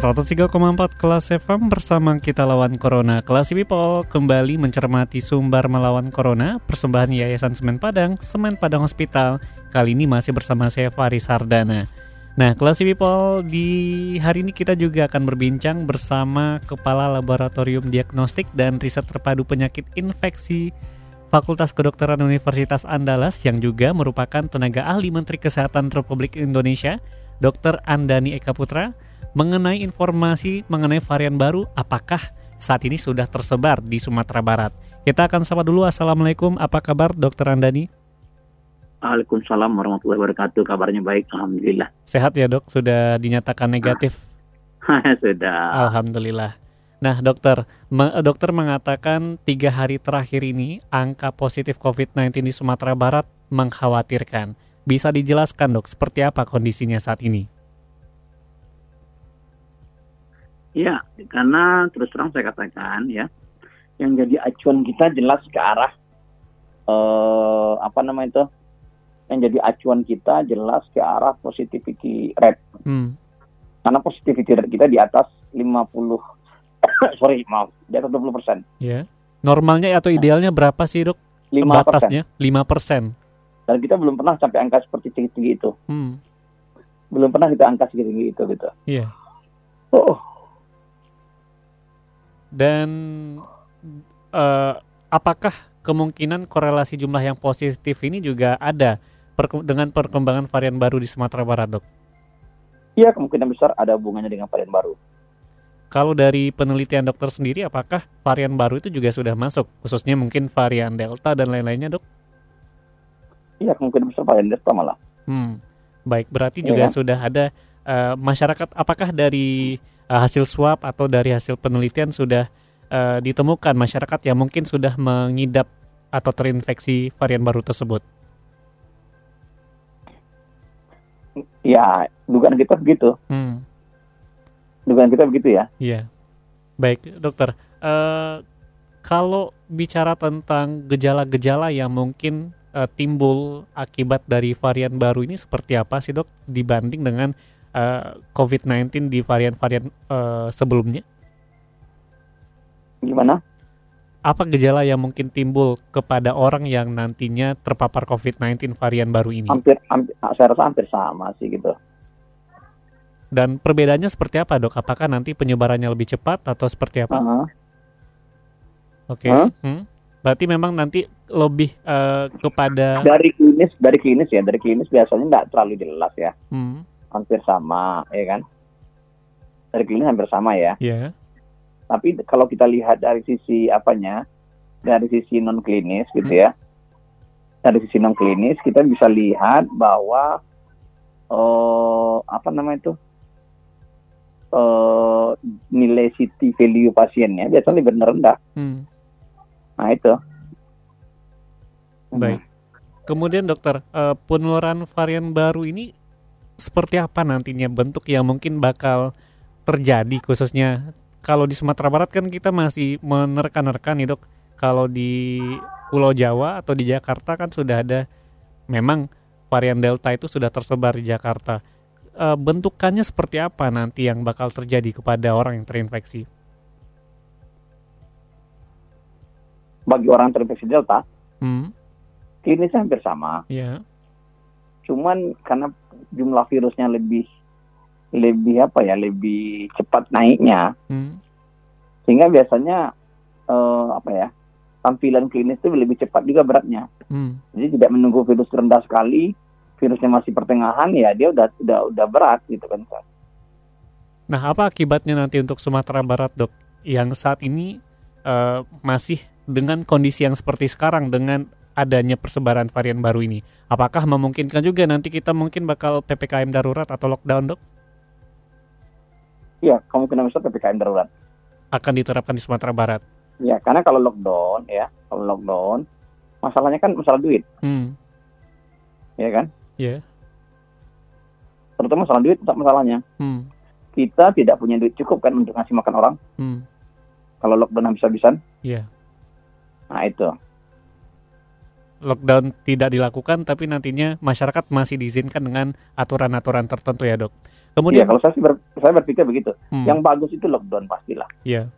103,4 kelas FM bersama kita lawan Corona. Kelas People kembali mencermati sumber melawan Corona, persembahan Yayasan Semen Padang, Semen Padang Hospital. Kali ini masih bersama saya Faris Sardana. Nah, kelas People di hari ini kita juga akan berbincang bersama Kepala Laboratorium Diagnostik dan Riset Terpadu Penyakit Infeksi Fakultas Kedokteran Universitas Andalas yang juga merupakan tenaga ahli Menteri Kesehatan Republik Indonesia, Dr. Andani Eka Putra mengenai informasi mengenai varian baru apakah saat ini sudah tersebar di Sumatera Barat. Kita akan sapa dulu. Assalamualaikum, apa kabar Dokter Andani? Waalaikumsalam warahmatullahi wabarakatuh. Kabarnya baik, alhamdulillah. Sehat ya dok? Sudah dinyatakan negatif? Sudah. Alhamdulillah. Nah dokter, dokter mengatakan tiga hari terakhir ini angka positif COVID-19 di Sumatera Barat mengkhawatirkan. Bisa dijelaskan dok, seperti apa kondisinya saat ini? Ya, karena terus terang saya katakan ya, yang jadi acuan kita jelas ke arah eh, apa namanya itu? Yang jadi acuan kita jelas ke arah positivity rate. Hmm. Karena positivity rate kita di atas 50 sorry, maaf, di atas 20 persen. Ya. Normalnya atau idealnya berapa sih, Dok? 5 batasnya 5 persen. Dan kita belum pernah sampai angka seperti tinggi-tinggi itu. Hmm. Belum pernah kita angka setinggi itu gitu. Iya. Oh, dan uh, apakah kemungkinan korelasi jumlah yang positif ini juga ada per dengan perkembangan varian baru di Sumatera Barat, dok? Iya, kemungkinan besar ada hubungannya dengan varian baru. Kalau dari penelitian dokter sendiri, apakah varian baru itu juga sudah masuk, khususnya mungkin varian Delta dan lain-lainnya, dok? Iya, kemungkinan besar varian Delta malah. Hmm, baik, berarti juga ya. sudah ada uh, masyarakat. Apakah dari uh, hasil swab atau dari hasil penelitian sudah uh, ditemukan masyarakat yang mungkin sudah mengidap atau terinfeksi varian baru tersebut? Ya, dugaan kita begitu. Hmm. Dugaan kita begitu ya. Iya. Baik, dokter. Uh, kalau bicara tentang gejala-gejala yang mungkin uh, timbul akibat dari varian baru ini seperti apa sih dok dibanding dengan uh, COVID-19 di varian-varian uh, sebelumnya? Gimana? Apa gejala yang mungkin timbul kepada orang yang nantinya terpapar COVID-19 varian baru ini? Hampir, hampir, saya rasa hampir sama sih gitu. Dan perbedaannya seperti apa dok? Apakah nanti penyebarannya lebih cepat atau seperti apa? Uh -huh. Oke. Okay. Huh? Hmm. Berarti memang nanti lebih uh, kepada dari klinis, dari klinis ya, dari klinis biasanya nggak terlalu jelas ya. Hmm hampir sama, ya kan? Dari klinis hampir sama ya. Yeah. Tapi kalau kita lihat dari sisi apanya, dari sisi non klinis gitu hmm. ya, dari sisi non klinis kita bisa lihat bahwa uh, apa namanya itu uh, nilai city value pasiennya biasanya lebih rendah. Hmm. Nah itu. Baik. Kemudian dokter, uh, penularan varian baru ini seperti apa nantinya bentuk yang mungkin bakal terjadi khususnya kalau di Sumatera Barat kan kita masih menerka-nerka nih dok kalau di Pulau Jawa atau di Jakarta kan sudah ada memang varian Delta itu sudah tersebar di Jakarta e, bentukannya seperti apa nanti yang bakal terjadi kepada orang yang terinfeksi bagi orang terinfeksi Delta hmm. ini hampir sama yeah. cuman karena jumlah virusnya lebih lebih apa ya lebih cepat naiknya hmm. sehingga biasanya uh, apa ya tampilan klinis itu lebih cepat juga beratnya hmm. jadi tidak menunggu virus rendah sekali virusnya masih pertengahan ya dia udah udah udah berat gitu kan nah apa akibatnya nanti untuk Sumatera Barat dok yang saat ini uh, masih dengan kondisi yang seperti sekarang dengan adanya persebaran varian baru ini? Apakah memungkinkan juga nanti kita mungkin bakal PPKM darurat atau lockdown, Dok? Iya, kemungkinan besar PPKM darurat. Akan diterapkan di Sumatera Barat. Ya, karena kalau lockdown ya, kalau lockdown masalahnya kan masalah duit, Hmm, ya kan? ya. Terutama masalah duit tetap masalahnya. Hmm, Kita tidak punya duit cukup kan untuk ngasih makan orang hmm, kalau lockdown habis-habisan. Iya. Nah, itu. Lockdown tidak dilakukan, tapi nantinya masyarakat masih diizinkan dengan aturan-aturan tertentu ya, Dok. Kemudian, kalau saya sih ber- saya berpikir begitu. hmm, Yang bagus itu lockdown pastilah. Iya.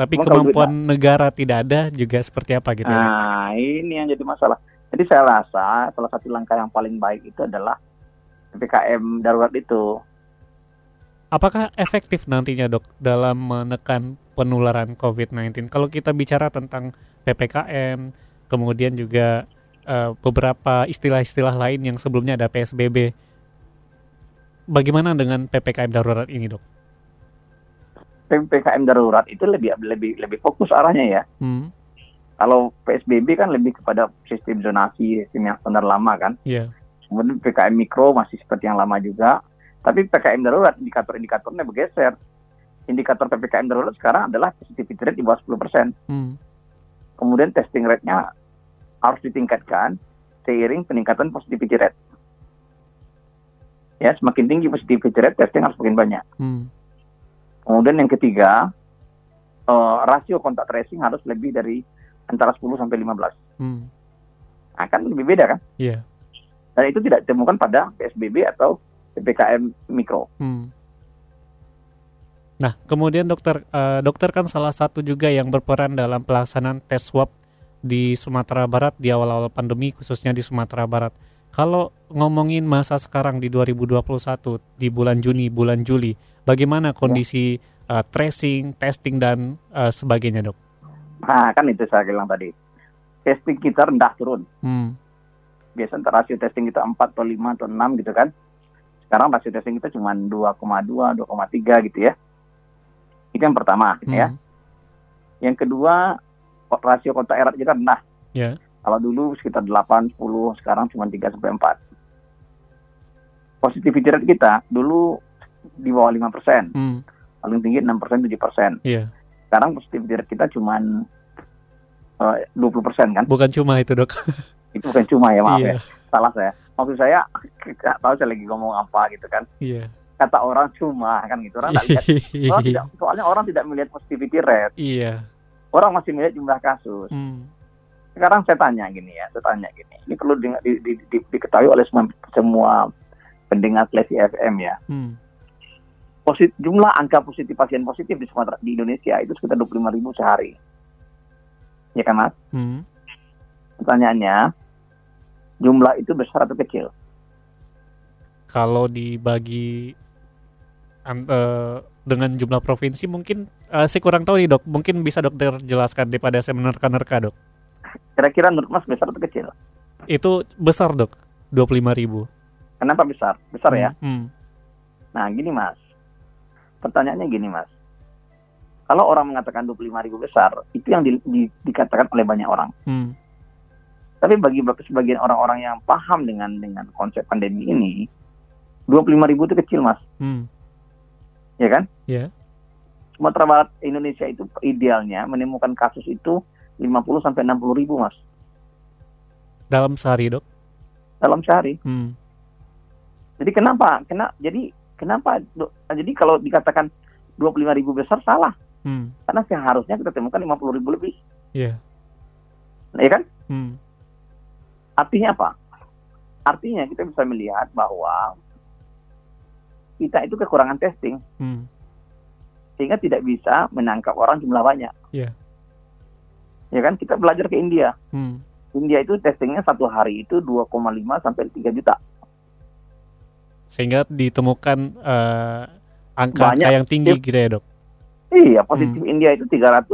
Tapi Cuma kemampuan negara tidak ada juga seperti apa gitu ya? Nah, ini yang jadi masalah. Jadi saya rasa salah satu langkah yang paling baik itu adalah PPKM darurat itu. Apakah efektif nantinya dok dalam menekan penularan COVID-19? Kalau kita bicara tentang PPKM, kemudian juga eh, beberapa istilah-istilah lain yang sebelumnya ada PSBB, bagaimana dengan PPKM darurat ini dok? PPKM darurat itu lebih lebih lebih fokus arahnya ya. Hmm, Kalau PSBB kan lebih kepada sistem zonasi, sistem yang standar lama kan. Iya, Kemudian PPKM mikro masih seperti yang lama juga. Tapi PPKM darurat indikator-indikatornya bergeser. Indikator PPKM darurat sekarang adalah positivity rate di bawah 10%. hmm, Kemudian testing rate-nya harus ditingkatkan seiring peningkatan positivity rate. Ya, semakin tinggi positivity rate, testing harus semakin banyak. hmm, Kemudian yang ketiga, eh, rasio kontak tracing harus lebih dari antara 10 sampai 15. hmm, Nah, kan lebih beda kan? iya, Dan itu tidak ditemukan pada PSBB atau PPKM mikro. hmm. Nah, kemudian dokter, eh, dokter kan salah satu juga yang berperan dalam pelaksanaan tes swab di Sumatera Barat di awal-awal pandemi, khususnya di Sumatera Barat. Kalau ngomongin masa sekarang di 2021 di bulan Juni, bulan Juli, bagaimana kondisi eh, tracing, testing dan eh, sebagainya, dok? Nah, kan itu saya bilang tadi. Testing kita rendah turun. Hmm, Biasanya rasio testing kita 4 atau 5 atau 6 gitu kan. Sekarang rasio testing kita cuma 2,2, 2,3 gitu ya. Itu yang pertama gitu ya. hmm, Yang kedua, rasio kontak erat kita rendah. Ya. Kalau dulu sekitar 8, 10, sekarang cuma 3 sampai 4. Positivity rate kita dulu di bawah 5 persen, hmm, paling tinggi 6 persen, 7 persen. iya. Sekarang positivity rate kita cuma 20 persen kan? Bukan cuma itu, dok. Itu bukan cuma ya, maaf iya, ya, salah saya. Maksud saya, nggak tahu saya lagi ngomong apa gitu kan. iya. Kata orang cuma kan gitu, orang nggak lihat. Orang tidak, soalnya orang tidak melihat positivity rate, Iya. Orang masih melihat jumlah kasus. Hmm, Sekarang saya tanya gini ya, saya tanya gini. Ini perlu di, di, di, di- diketahui oleh semua, semua pendengar Klesi FM ya. hmm, Posit, jumlah angka positif pasien positif di Sumatera di Indonesia itu sekitar 25 ribu sehari. Ya kan mas? hmm. Pertanyaannya, jumlah itu besar atau kecil? kalau dibagi an- eh, dengan jumlah provinsi mungkin eh, saya kurang tahu nih dok mungkin bisa dokter jelaskan daripada saya menerka-nerka dok Kira-kira menurut mas besar atau kecil? itu besar dok 25.000 ribu Kenapa besar? Besar ya? hmm. Nah gini mas, pertanyaannya gini mas. Kalau orang mengatakan 25 ribu besar, itu yang di- di- dikatakan oleh banyak orang. Hmm. Tapi bagi sebagian orang-orang yang paham dengan dengan konsep pandemi ini, 25 ribu itu kecil mas, Hmm. Ya kan? Ya. Sumatera Barat Indonesia itu idealnya menemukan kasus itu 50 sampai 60 ribu mas dalam sehari dok dalam sehari. hmm. Jadi kenapa? Kena jadi kenapa? do- Jadi kalau dikatakan 25 ribu besar salah Hmm. karena seharusnya kita temukan 50 ribu lebih, Iya. ya kan? Hmm. Artinya apa? Artinya kita bisa melihat bahwa kita itu kekurangan testing Hmm. sehingga tidak bisa menangkap orang jumlah banyak. Iya. Ya kan? Kita belajar ke India. Hmm. India itu testingnya satu hari itu 2,5 sampai 3 juta. sehingga ditemukan eh, angka-angka Banyak. yang tinggi gitu ya dok Iya, positif India itu 300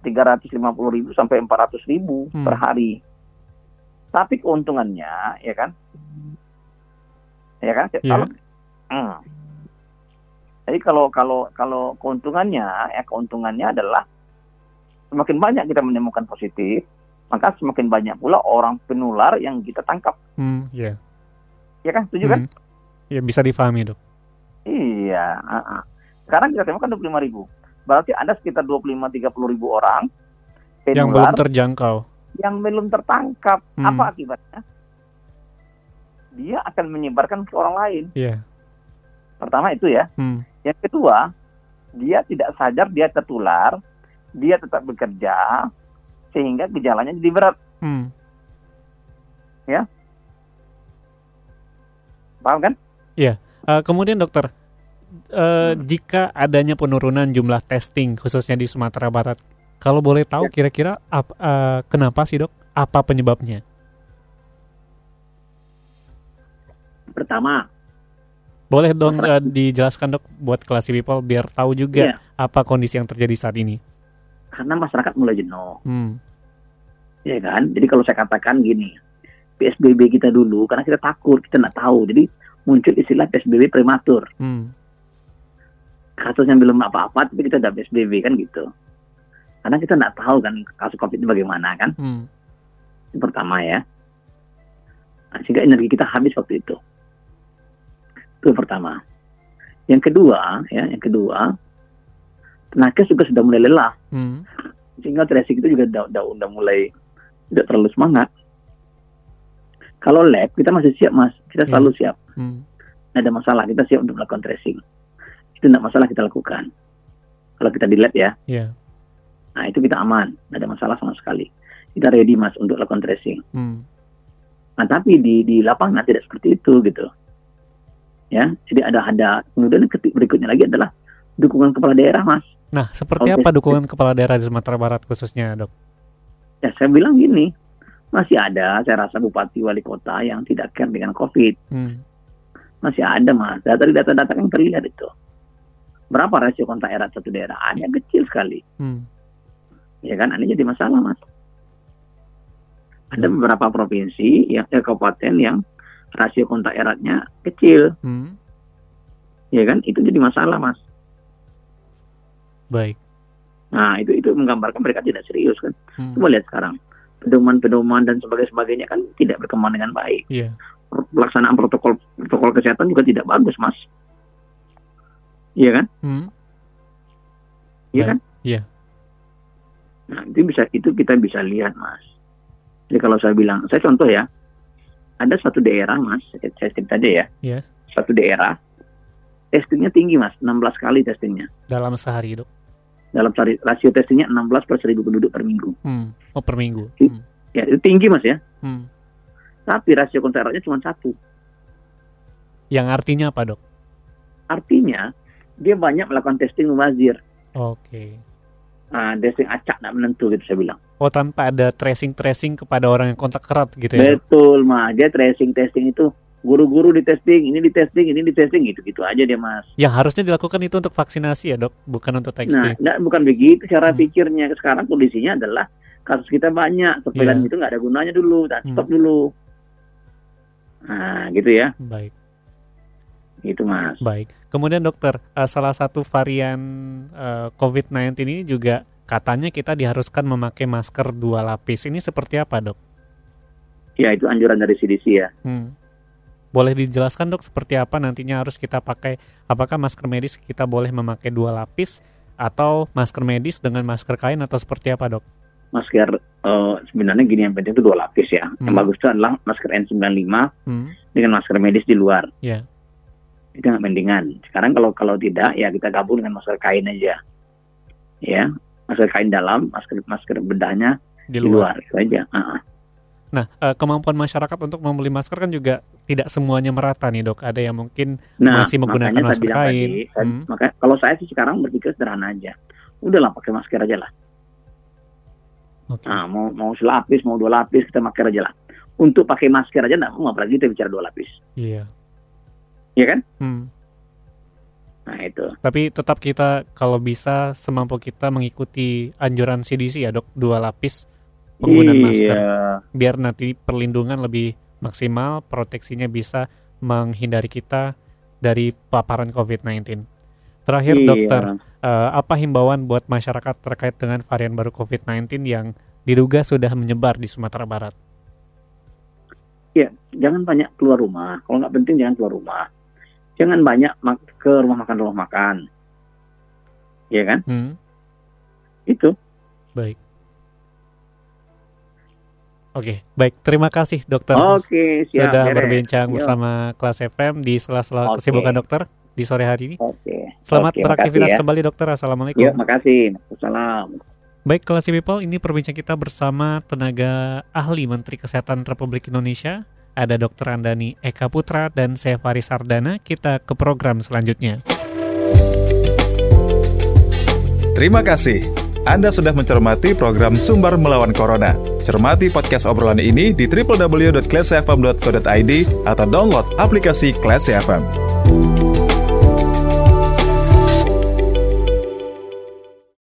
350 ribu sampai 400 ribu Hmm. per hari. Tapi keuntungannya, ya kan? Ya kan? Iya. Kalau Hmm. Jadi kalau kalau kalau keuntungannya, ya keuntungannya adalah semakin banyak kita menemukan positif, maka semakin banyak pula orang penular yang kita tangkap. Hmm, ya. Ya kan? Setuju kan? Hmm. Ya bisa difahami, Dok. Iya. ah, ah. Sekarang kita temukan 25 ribu. Berarti ada sekitar 25-30 ribu orang Yang belum penular terjangkau. yang belum tertangkap. Hmm. Apa akibatnya? Dia akan menyebarkan ke orang lain. Iya. Pertama itu ya. Hmm. Yang kedua, dia tidak sadar dia tertular, dia tetap bekerja, sehingga gejalanya jadi berat. Hmm. Paham kan? Eh, kemudian dokter, eh, Hmm. jika adanya penurunan jumlah testing khususnya di Sumatera Barat, kalau boleh tahu Ya. kira-kira ap- eh, kenapa sih dok? Apa penyebabnya? Pertama, Boleh dong eh, dijelaskan dok buat kelas people biar tahu juga Iya. apa kondisi yang terjadi saat ini. karena masyarakat mulai jenuh, Hmm. ya kan? Jadi kalau saya katakan gini, PSBB kita dulu, karena kita takut, kita nggak tahu, jadi muncul istilah PSBB prematur. Hmm. Kasusnya belum apa-apa, tapi kita udah PSBB kan gitu. Karena kita nggak tahu kan kasus COVID itu bagaimana kan? Hmm. Itu pertama ya. Nah, sehingga energi kita habis waktu itu. Itu pertama. Yang kedua, ya, yang kedua, tenaga juga sudah mulai lelah, Hmm. sehingga tracing itu juga udah, udah, udah mulai tidak terlalu semangat. Kalau lab kita masih siap mas, kita Iya. selalu siap. Hmm. Ada masalah, kita siap untuk melakukan tracing. Itu tidak masalah kita lakukan. Kalau kita di lab ya, Iya. nah itu kita aman, nggak ada masalah sama sekali. Kita ready mas untuk lakukan tracing. Hmm. Nah, tapi di di lapangan tidak seperti itu gitu. Ya, jadi ada ada kemudian ketik berikutnya lagi adalah dukungan kepala daerah, Mas. Nah, seperti Oke. apa dukungan kepala daerah di Sumatera Barat khususnya dok? Ya, saya bilang gini, masih ada saya rasa bupati wali kota yang tidak care dengan Covid. Hmm. Masih ada, Mas. Data data-data yang terlihat itu. Berapa rasio kontak erat satu daerah? Hanya kecil sekali. Hmm. Ya kan, ini jadi masalah, Mas. Ada beberapa provinsi yang eh, kabupaten yang rasio kontak eratnya kecil, Hmm. ya kan? Itu jadi masalah, Mas. Baik. Nah, itu itu menggambarkan mereka tidak serius kan. Hmm. Coba lihat sekarang. Pedoman-pedoman dan sebagainya sebagainya kan tidak berkembang dengan baik. Iya. Pelaksanaan protokol protokol kesehatan juga tidak bagus, Mas. Iya kan? Hmm. Iya kan? Iya. Nah, itu bisa itu kita bisa lihat, Mas. Jadi kalau saya bilang, saya contoh ya. Ada satu daerah, Mas, saya cerita aja ya. Iya. Satu daerah testingnya tinggi, Mas, 16 kali testingnya. Dalam sehari dok. Dalam sari- rasio testingnya 16 per 1000 penduduk per minggu. Hmm. Oh per minggu. Hmm. Ya, itu tinggi, Mas ya. Hmm. Tapi rasio kontak eratnya cuma satu. Yang artinya apa dok? Artinya dia banyak melakukan testing mubazir. Oke. Nah, testing acak tidak menentu gitu saya bilang. Oh tanpa ada tracing tracing kepada orang yang kontak erat gitu ya? Betul, mah dia tracing testing itu guru-guru di testing, ini di testing, ini di testing gitu-gitu aja dia mas. Yang harusnya dilakukan itu untuk vaksinasi ya dok, bukan untuk Nah, texting. nggak, bukan begitu cara Hmm. pikirnya. Sekarang kondisinya adalah kasus kita banyak, surveillance Iya. itu nggak ada gunanya dulu, dan Hmm. stop dulu. Nah, gitu ya, Baik, gitu mas. baik. Kemudian dokter, eh, salah satu varian eh, COVID-19 ini juga katanya kita diharuskan memakai masker dua lapis. Ini seperti apa dok? Ya itu anjuran dari CDC ya. Hmm. Boleh dijelaskan dok seperti apa nantinya harus kita pakai? Apakah masker medis kita boleh memakai dua lapis atau masker medis dengan masker kain atau seperti apa dok? Masker eh, sebenarnya gini yang penting itu dua lapis ya. Yang Hmm. bagus itu adalah masker N95 Hmm. dengan masker medis di luar. Ya. itu nggak mendingan. Sekarang kalau kalau tidak ya kita gabung dengan masker kain aja, ya masker kain dalam, masker masker bedahnya Di di luar. luar, itu aja. Ah, ah. Nah, eh, kemampuan masyarakat untuk membeli masker kan juga tidak semuanya merata nih dok. Ada yang mungkin Nah, Masih menggunakan makanya masker kain. Tadi, Hmm. maka- kalau saya sih sekarang berpikir sederhana aja. Udahlah pakai masker aja lah. Oke. Nah, mau mau selapis, mau dua lapis kita pakai aja lah. Untuk pakai masker aja nggak mau apalagi kita bicara dua lapis, Iya. ya kan? Hmm. Nah itu. Tapi tetap kita kalau bisa semampu kita mengikuti anjuran CDC ya dok, dua lapis penggunaan masker. Iya. Biar nanti perlindungan lebih maksimal, proteksinya bisa menghindari kita dari paparan COVID-19. Terakhir Iya. dokter, eh, apa himbauan buat masyarakat terkait dengan varian baru COVID-19 yang diduga sudah menyebar di Sumatera Barat? Ya, jangan banyak keluar rumah. Kalau nggak penting jangan keluar rumah. Jangan banyak ke rumah makan rumah makan. Ya kan? Hmm. Itu. Baik. Oke, baik. Terima kasih dokter Oke, siap. sudah beres. berbincang Yo. bersama kelas FM di sela-sela Oke. kesibukan dokter di sore hari ini. Oke. Selamat Oke, beraktivitas ya. kembali dokter. Assalamualaikum. Yuk, makasih. Salam. Baik, kelas people, ini perbincangan kita bersama tenaga ahli Menteri Kesehatan Republik Indonesia. Ada Dr. Andani Eka Putra dan saya Faris Sardana. Kita ke program selanjutnya. Terima kasih. Anda sudah mencermati program Sumber Melawan Corona. Cermati podcast obrolan ini di www.classfm.co.id atau download aplikasi Classy FM.